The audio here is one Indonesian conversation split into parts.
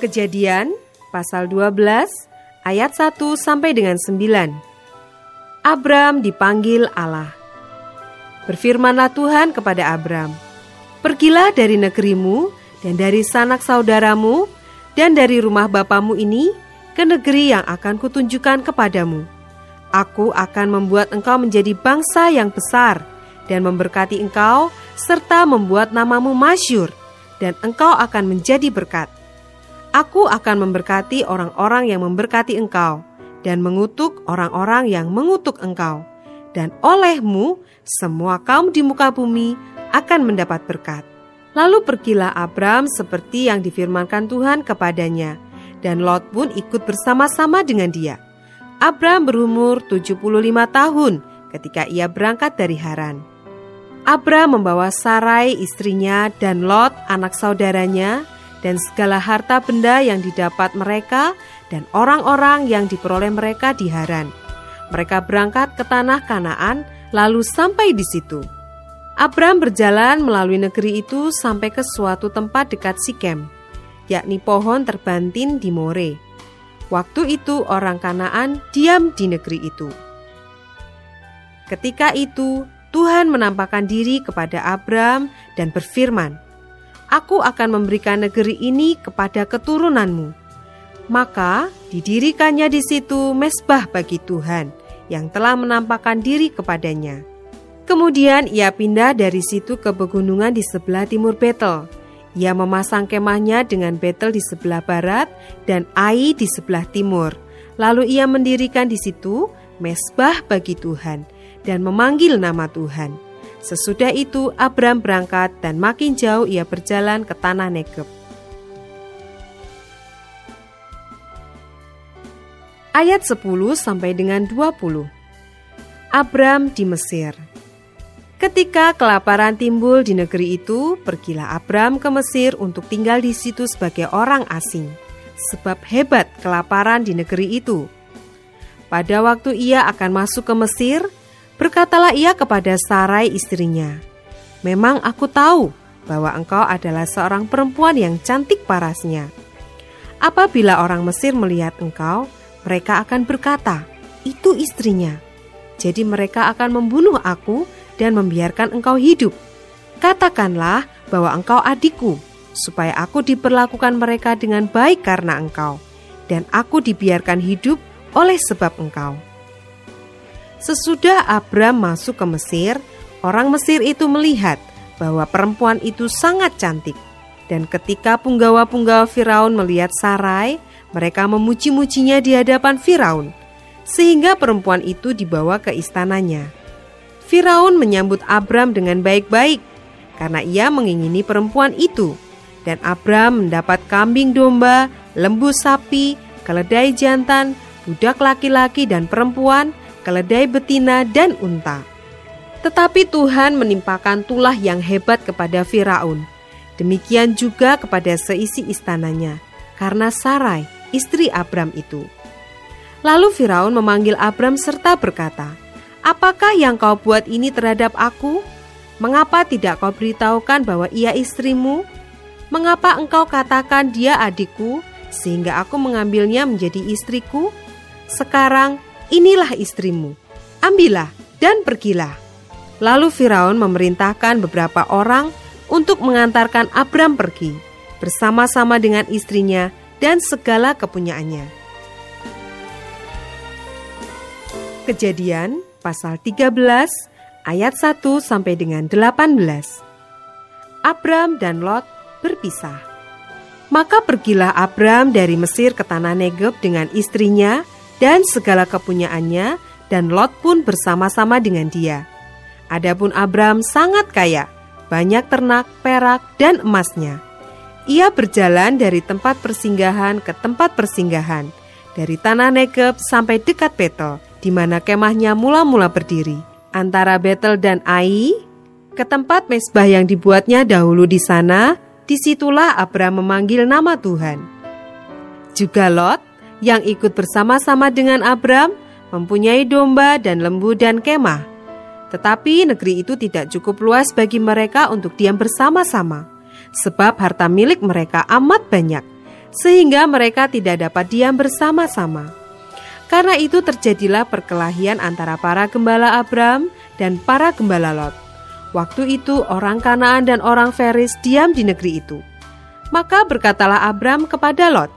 Kejadian pasal 12 ayat 1 sampai dengan 9. Abram dipanggil Allah. Berfirmanlah Tuhan kepada Abram, "Pergilah dari negerimu dan dari sanak saudaramu dan dari rumah bapamu ini ke negeri yang akan kutunjukkan kepadamu. Aku akan membuat engkau menjadi bangsa yang besar dan memberkati engkau serta membuat namamu masyur dan engkau akan menjadi berkat. Aku akan memberkati orang-orang yang memberkati engkau, dan mengutuk orang-orang yang mengutuk engkau. Dan olehmu, semua kaum di muka bumi akan mendapat berkat. Lalu pergilah Abram seperti yang difirmankan Tuhan kepadanya, dan Lot pun ikut bersama-sama dengan dia. Abram berumur 75 tahun ketika ia berangkat dari Haran. Abram membawa Sarai istrinya dan Lot anak saudaranya dan segala harta benda yang didapat mereka dan orang-orang yang diperoleh mereka di Haran. Mereka berangkat ke tanah Kanaan, lalu sampai di situ. Abram berjalan melalui negeri itu sampai ke suatu tempat dekat Sikem, yakni pohon terbantin di More. Waktu itu orang Kanaan diam di negeri itu. Ketika itu Tuhan menampakkan diri kepada Abram dan berfirman, aku akan memberikan negeri ini kepada keturunanmu. Maka didirikannya di situ mesbah bagi Tuhan yang telah menampakkan diri kepadanya. Kemudian ia pindah dari situ ke pegunungan di sebelah timur Betel. Ia memasang kemahnya dengan Betel di sebelah barat dan Ai di sebelah timur. Lalu ia mendirikan di situ mesbah bagi Tuhan dan memanggil nama Tuhan. Sesudah itu Abram berangkat dan makin jauh ia berjalan ke tanah Negeb. Ayat 10 sampai dengan 20. Abram di Mesir. Ketika kelaparan timbul di negeri itu, pergilah Abram ke Mesir untuk tinggal di situ sebagai orang asing, sebab hebat kelaparan di negeri itu. Pada waktu ia akan masuk ke Mesir, Berkatalah ia kepada Sarai istrinya, Memang aku tahu bahwa engkau adalah seorang perempuan yang cantik parasnya. Apabila orang Mesir melihat engkau, mereka akan berkata, itu istrinya. Jadi mereka akan membunuh aku dan membiarkan engkau hidup. Katakanlah bahwa engkau adikku, supaya aku diperlakukan mereka dengan baik karena engkau, dan aku dibiarkan hidup oleh sebab engkau. Sesudah Abram masuk ke Mesir, orang Mesir itu melihat bahwa perempuan itu sangat cantik. Dan ketika punggawa-punggawa Firaun melihat Sarai, mereka memuji-mujinya di hadapan Firaun, sehingga perempuan itu dibawa ke istananya. Firaun menyambut Abram dengan baik-baik karena ia mengingini perempuan itu. Dan Abram mendapat kambing domba, lembu sapi, keledai jantan, budak laki-laki dan perempuan, keledai betina, dan unta. Tetapi Tuhan menimpakan tulah yang hebat kepada Firaun. Demikian juga kepada seisi istananya, karena Sarai, istri Abram itu. Lalu Firaun memanggil Abram serta berkata, Apakah yang kau buat ini terhadap aku? Mengapa tidak kau beritahukan bahwa ia istrimu? Mengapa engkau katakan dia adikku, sehingga aku mengambilnya menjadi istriku? Sekarang inilah istrimu, ambillah dan pergilah. Lalu Firaun memerintahkan beberapa orang untuk mengantarkan Abram pergi bersama-sama dengan istrinya dan segala kepunyaannya. Kejadian pasal 13 ayat 1 sampai dengan 18. Abram dan Lot berpisah. Maka pergilah Abram dari Mesir ke tanah Negeb dengan istrinya dan segala kepunyaannya, dan Lot pun bersama-sama dengan dia. Adapun Abram sangat kaya, banyak ternak, perak, dan emasnya. ia berjalan dari tempat persinggahan ke tempat persinggahan, dari tanah Negeb sampai dekat Betel, di mana kemahnya mula-mula berdiri. Antara Betel dan Ai, ke tempat mesbah yang dibuatnya dahulu di sana, di situlah Abram memanggil nama Tuhan. Juga Lot, yang ikut bersama-sama dengan Abram, mempunyai domba dan lembu dan kemah. Tetapi negeri itu tidak cukup luas bagi mereka untuk diam bersama-sama sebab harta milik mereka amat banyak, sehingga mereka tidak dapat diam bersama-sama. Karena itu terjadilah perkelahian antara para gembala Abram dan para gembala Lot. Waktu itu orang Kanaan dan orang Feris diam di negeri itu. Maka berkatalah Abram kepada Lot,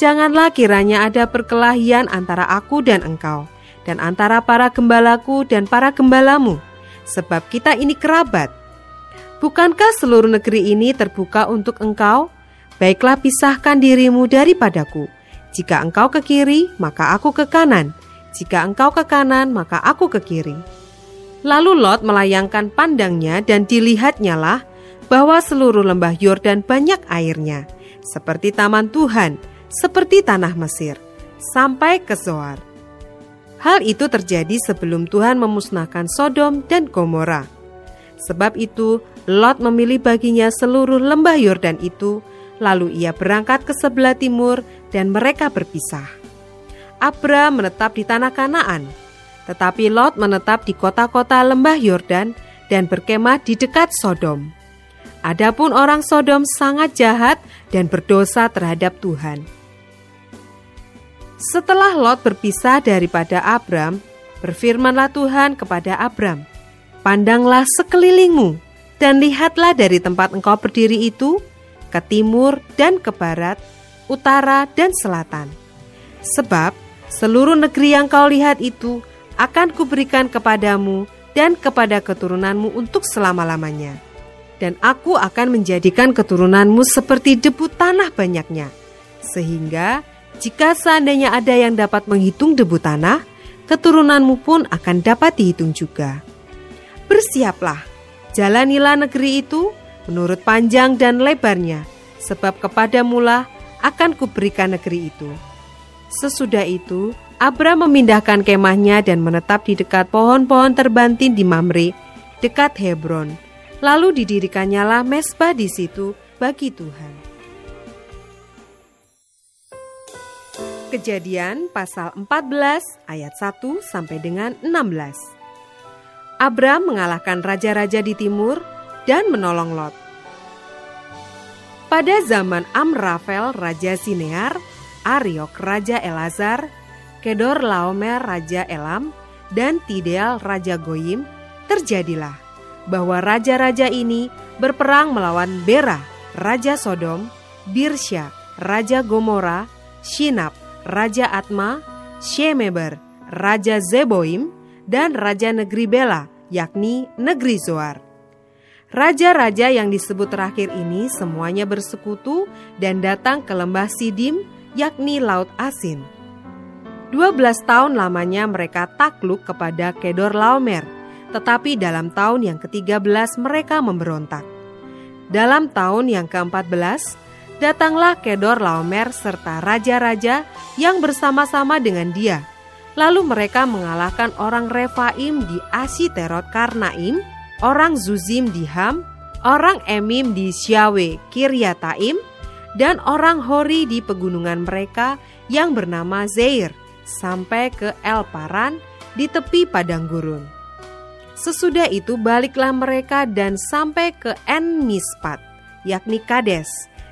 Janganlah kiranya ada perkelahian antara aku dan engkau, dan antara para gembalaku dan para gembalamu, sebab kita ini kerabat Bukankah seluruh negeri ini terbuka untuk engkau? Baiklah pisahkan dirimu daripadaku. Jika engkau ke kiri, maka aku ke kanan. Jika engkau ke kanan, maka aku ke kiri. Lalu Lot melayangkan pandangnya dan dilihatnya lah bahwa seluruh lembah Yordan banyak airnya, seperti taman Tuhan, seperti tanah Mesir, sampai ke Zoar. Hal itu terjadi sebelum Tuhan memusnahkan Sodom dan Gomora. Sebab itu, Lot memilih baginya seluruh lembah Yordan itu, lalu ia berangkat ke sebelah timur dan mereka berpisah. Abram menetap di tanah Kanaan, tetapi Lot menetap di kota-kota lembah Yordan dan berkemah di dekat Sodom. Adapun orang Sodom sangat jahat dan berdosa terhadap Tuhan. Setelah Lot berpisah daripada Abram, berfirmanlah Tuhan kepada Abram, "Pandanglah sekelilingmu dan lihatlah dari tempat engkau berdiri itu, ke timur dan ke barat, utara dan selatan. Sebab seluruh negeri yang kau lihat itu akan kuberikan kepadamu dan kepada keturunanmu untuk selama-lamanya. Dan aku akan menjadikan keturunanmu seperti debu tanah banyaknya. Sehingga jika seandainya ada yang dapat menghitung debu tanah, keturunanmu pun akan dapat dihitung juga. Bersiaplah, Jalanilah negeri itu menurut panjang dan lebarnya, sebab kepada mula akan kuberikan negeri itu. Sesudah itu, Abram memindahkan kemahnya dan menetap di dekat pohon-pohon terbantin di Mamre, dekat Hebron. Lalu didirikannya lah mesbah di situ bagi Tuhan. Kejadian pasal 14 ayat 1 sampai dengan 16. Abram mengalahkan raja-raja di timur dan menolong Lot. Pada zaman Amrafel Raja Sinear, Ariok Raja Elazar, Kedor Laomer Raja Elam, dan Tideal Raja Goyim, terjadilah bahwa raja-raja ini berperang melawan Bera, Raja Sodom, Birsya, Raja Gomora, Shinab, Raja Atma, Shemeber, Raja Zeboim, dan Raja Negeri Bela, yakni negeri Zoar. Raja-raja yang disebut terakhir ini semuanya bersekutu dan datang ke lembah Sidim, yakni Laut Asin. 12 tahun lamanya mereka takluk kepada Kedor Laomer, tetapi dalam tahun yang ke-13 mereka memberontak. Dalam tahun yang ke-14, datanglah Kedor Laomer serta raja-raja yang bersama-sama dengan dia Lalu mereka mengalahkan orang Refaim di Asiterot Karnaim, orang Zuzim di Ham, orang Emim di Syawe Kiryataim, dan orang Hori di pegunungan mereka yang bernama Zeir, sampai ke El Paran di tepi padang gurun. Sesudah itu baliklah mereka dan sampai ke En Mispat, yakni Kades,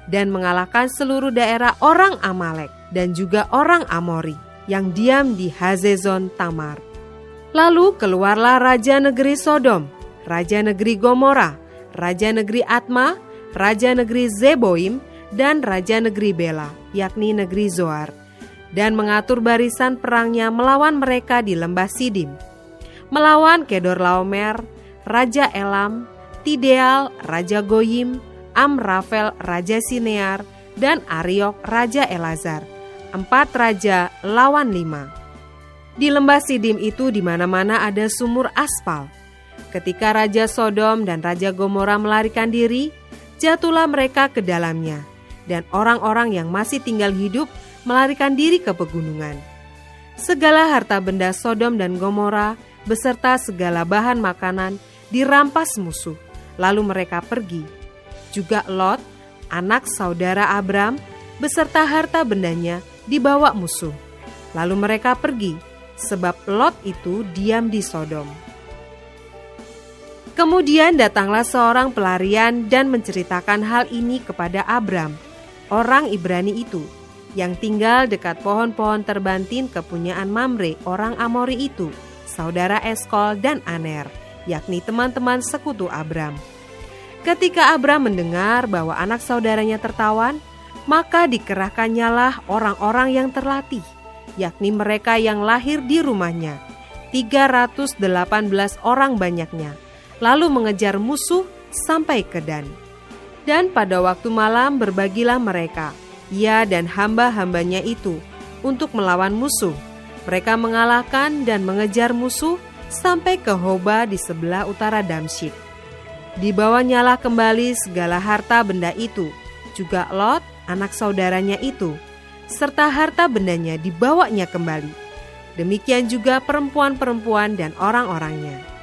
dan mengalahkan seluruh daerah orang Amalek dan juga orang Amori yang diam di Hazezon Tamar. Lalu keluarlah raja negeri Sodom, raja negeri Gomora, raja negeri Atma, raja negeri Zeboim, dan raja negeri Bela, yakni negeri Zoar, dan mengatur barisan perangnya melawan mereka di lembah Sidim. Melawan Kedor Laomer, Raja Elam, Tideal, Raja Goyim, Amrafel, Raja Sinear, dan Ariok, Raja Elazar empat raja lawan lima. Di lembah Sidim itu di mana-mana ada sumur aspal. Ketika Raja Sodom dan Raja Gomora melarikan diri, jatuhlah mereka ke dalamnya, dan orang-orang yang masih tinggal hidup melarikan diri ke pegunungan. Segala harta benda Sodom dan Gomora beserta segala bahan makanan dirampas musuh, lalu mereka pergi. Juga Lot, anak saudara Abram, beserta harta bendanya dibawa musuh. Lalu mereka pergi, sebab Lot itu diam di Sodom. Kemudian datanglah seorang pelarian dan menceritakan hal ini kepada Abram, orang Ibrani itu, yang tinggal dekat pohon-pohon terbantin kepunyaan Mamre, orang Amori itu, saudara Eskol dan Aner, yakni teman-teman sekutu Abram. Ketika Abram mendengar bahwa anak saudaranya tertawan, maka dikerahkannyalah orang-orang yang terlatih, yakni mereka yang lahir di rumahnya, 318 orang banyaknya, lalu mengejar musuh sampai ke Dan. Dan pada waktu malam berbagilah mereka, ia dan hamba-hambanya itu, untuk melawan musuh. Mereka mengalahkan dan mengejar musuh sampai ke Hoba di sebelah utara Damsyik. Dibawanyalah kembali segala harta benda itu, juga Lot, anak saudaranya itu, serta harta bendanya dibawanya kembali. Demikian juga perempuan-perempuan dan orang-orangnya.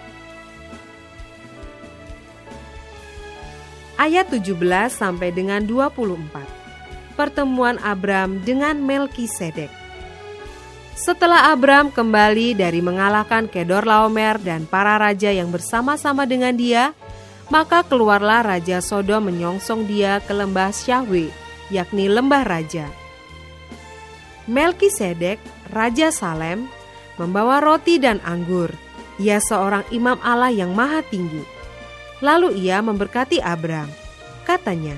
ayat 17 sampai dengan 24. Pertemuan Abram dengan Melkisedek. Setelah Abram kembali dari mengalahkan Kedor Laomer dan para raja yang bersama-sama dengan dia, maka keluarlah Raja Sodom menyongsong dia ke lembah Syahwe, yakni lembah raja. Melkisedek, Raja Salem, membawa roti dan anggur. Ia seorang imam Allah yang maha tinggi Lalu ia memberkati Abram. Katanya,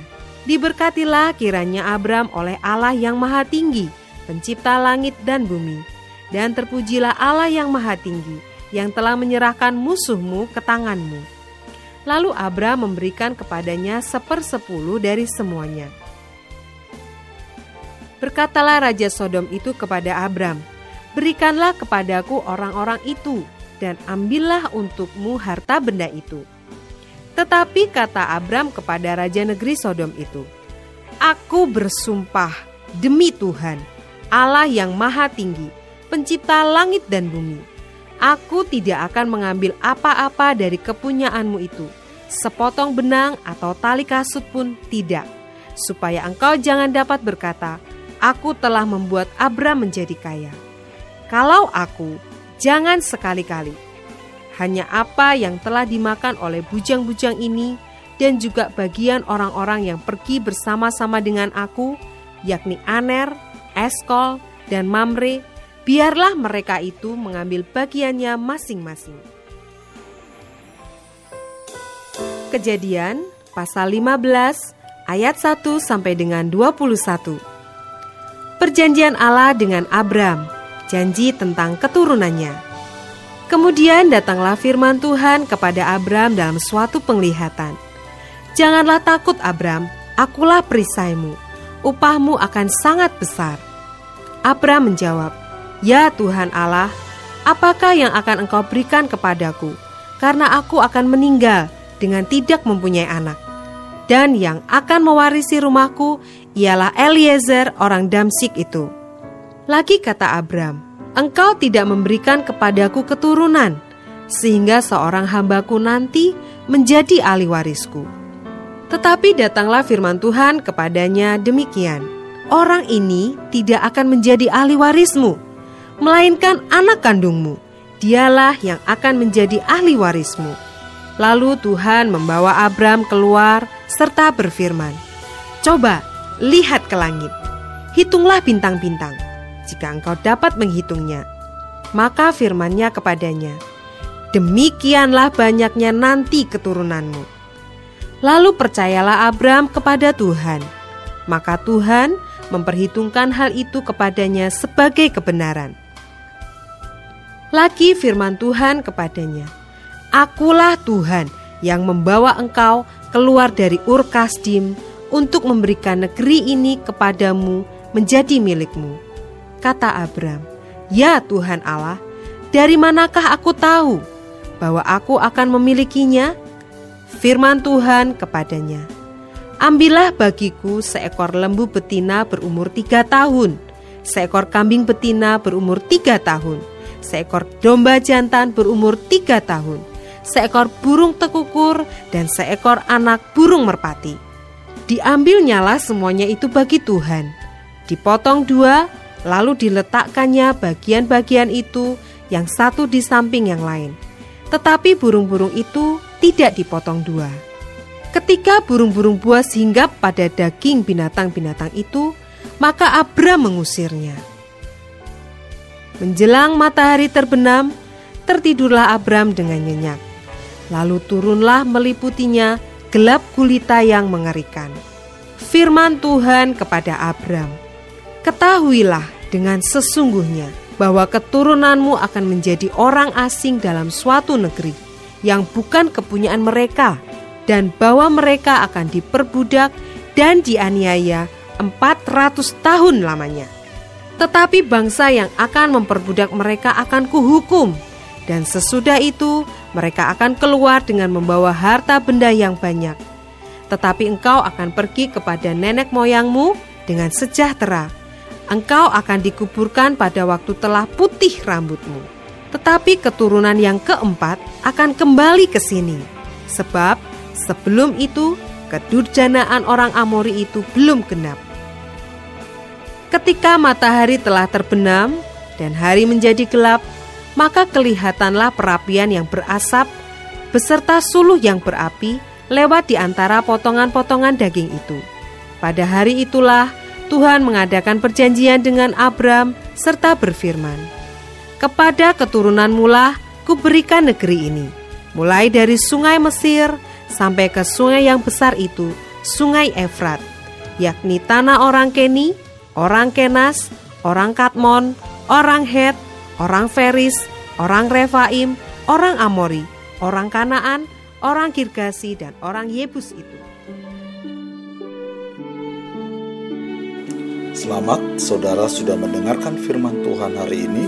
Diberkatilah kiranya Abram oleh Allah yang maha tinggi, pencipta langit dan bumi. Dan terpujilah Allah yang maha tinggi, yang telah menyerahkan musuhmu ke tanganmu. Lalu Abram memberikan kepadanya sepersepuluh dari semuanya. Berkatalah Raja Sodom itu kepada Abram, Berikanlah kepadaku orang-orang itu, dan ambillah untukmu harta benda itu.' Tetapi kata Abram kepada raja negeri Sodom itu, Aku bersumpah demi Tuhan, Allah yang maha tinggi, pencipta langit dan bumi. Aku tidak akan mengambil apa-apa dari kepunyaanmu itu, sepotong benang atau tali kasut pun tidak, supaya engkau jangan dapat berkata, Aku telah membuat Abram menjadi kaya. Kalau aku, jangan sekali-kali. Hanya apa yang telah dimakan oleh bujang-bujang ini dan juga bagian orang-orang yang pergi bersama-sama dengan aku, yakni Aner, Eskol, dan Mamre, biarlah mereka itu mengambil bagiannya masing-masing. Kejadian pasal 15 ayat 1 sampai dengan 21. Perjanjian Allah dengan Abram, janji tentang keturunannya. Kemudian datanglah firman Tuhan kepada Abram dalam suatu penglihatan. Janganlah takut Abram, akulah perisaimu. Upahmu akan sangat besar. Abram menjawab, Ya Tuhan Allah, apakah yang akan engkau berikan kepadaku? Karena aku akan meninggal dengan tidak mempunyai anak. Dan yang akan mewarisi rumahku ialah Eliezer orang Damsik itu. Lagi kata Abram, engkau tidak memberikan kepadaku keturunan, sehingga seorang hambaku nanti menjadi ahli warisku. Tetapi datanglah firman Tuhan kepadanya demikian, orang ini tidak akan menjadi ahli warismu, melainkan anak kandungmu, dialah yang akan menjadi ahli warismu. Lalu Tuhan membawa Abram keluar serta berfirman, Coba, lihat ke langit, hitunglah bintang-bintang, jika engkau dapat menghitungnya. Maka firmannya kepadanya, Demikianlah banyaknya nanti keturunanmu. Lalu percayalah Abram kepada Tuhan. Maka Tuhan memperhitungkan hal itu kepadanya sebagai kebenaran. Lagi firman Tuhan kepadanya, Akulah Tuhan yang membawa engkau keluar dari Ur Kasdim untuk memberikan negeri ini kepadamu menjadi milikmu. Kata Abram, "Ya Tuhan Allah, dari manakah aku tahu bahwa aku akan memilikinya?" Firman Tuhan kepadanya, Ambillah bagiku seekor lembu betina berumur tiga tahun, seekor kambing betina berumur tiga tahun, seekor domba jantan berumur tiga tahun, seekor burung tekukur, dan seekor anak burung merpati. Diambilnyalah semuanya itu bagi Tuhan. Dipotong dua, lalu diletakkannya bagian-bagian itu yang satu di samping yang lain. Tetapi burung-burung itu tidak dipotong dua. Ketika burung-burung buas hinggap pada daging binatang-binatang itu, maka Abram mengusirnya. Menjelang matahari terbenam, tertidurlah Abram dengan nyenyak. Lalu turunlah meliputinya gelap gulita yang mengerikan. Firman Tuhan kepada Abram, Ketahuilah dengan sesungguhnya bahwa keturunanmu akan menjadi orang asing dalam suatu negeri yang bukan kepunyaan mereka, dan bahwa mereka akan diperbudak dan dianiaya 400 tahun lamanya. Tetapi bangsa yang akan memperbudak mereka akan kuhukum, dan sesudah itu mereka akan keluar dengan membawa harta benda yang banyak. Tetapi engkau akan pergi kepada nenek moyangmu dengan sejahtera. Engkau akan dikuburkan pada waktu telah putih rambutmu. Tetapi keturunan yang keempat akan kembali ke sini, sebab Sebelum itu, kedurjanaan orang Amori itu belum genap. Ketika matahari telah terbenam dan hari menjadi gelap, maka kelihatanlah perapian yang berasap beserta suluh yang berapi lewat di antara potongan-potongan daging itu. Pada hari itulah Tuhan mengadakan perjanjian dengan Abram serta berfirman, Kepada keturunan mula kuberikan negeri ini, mulai dari sungai Mesir sampai ke sungai yang besar itu, sungai Efrat, yakni tanah orang Keni, orang Kenas, orang Katmon, orang Het, orang Feris, orang Refaim, orang Amori, orang Kanaan, orang Kirgasi, dan orang Yebus itu. Selamat saudara sudah mendengarkan firman Tuhan hari ini.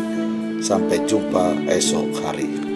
Sampai jumpa esok hari.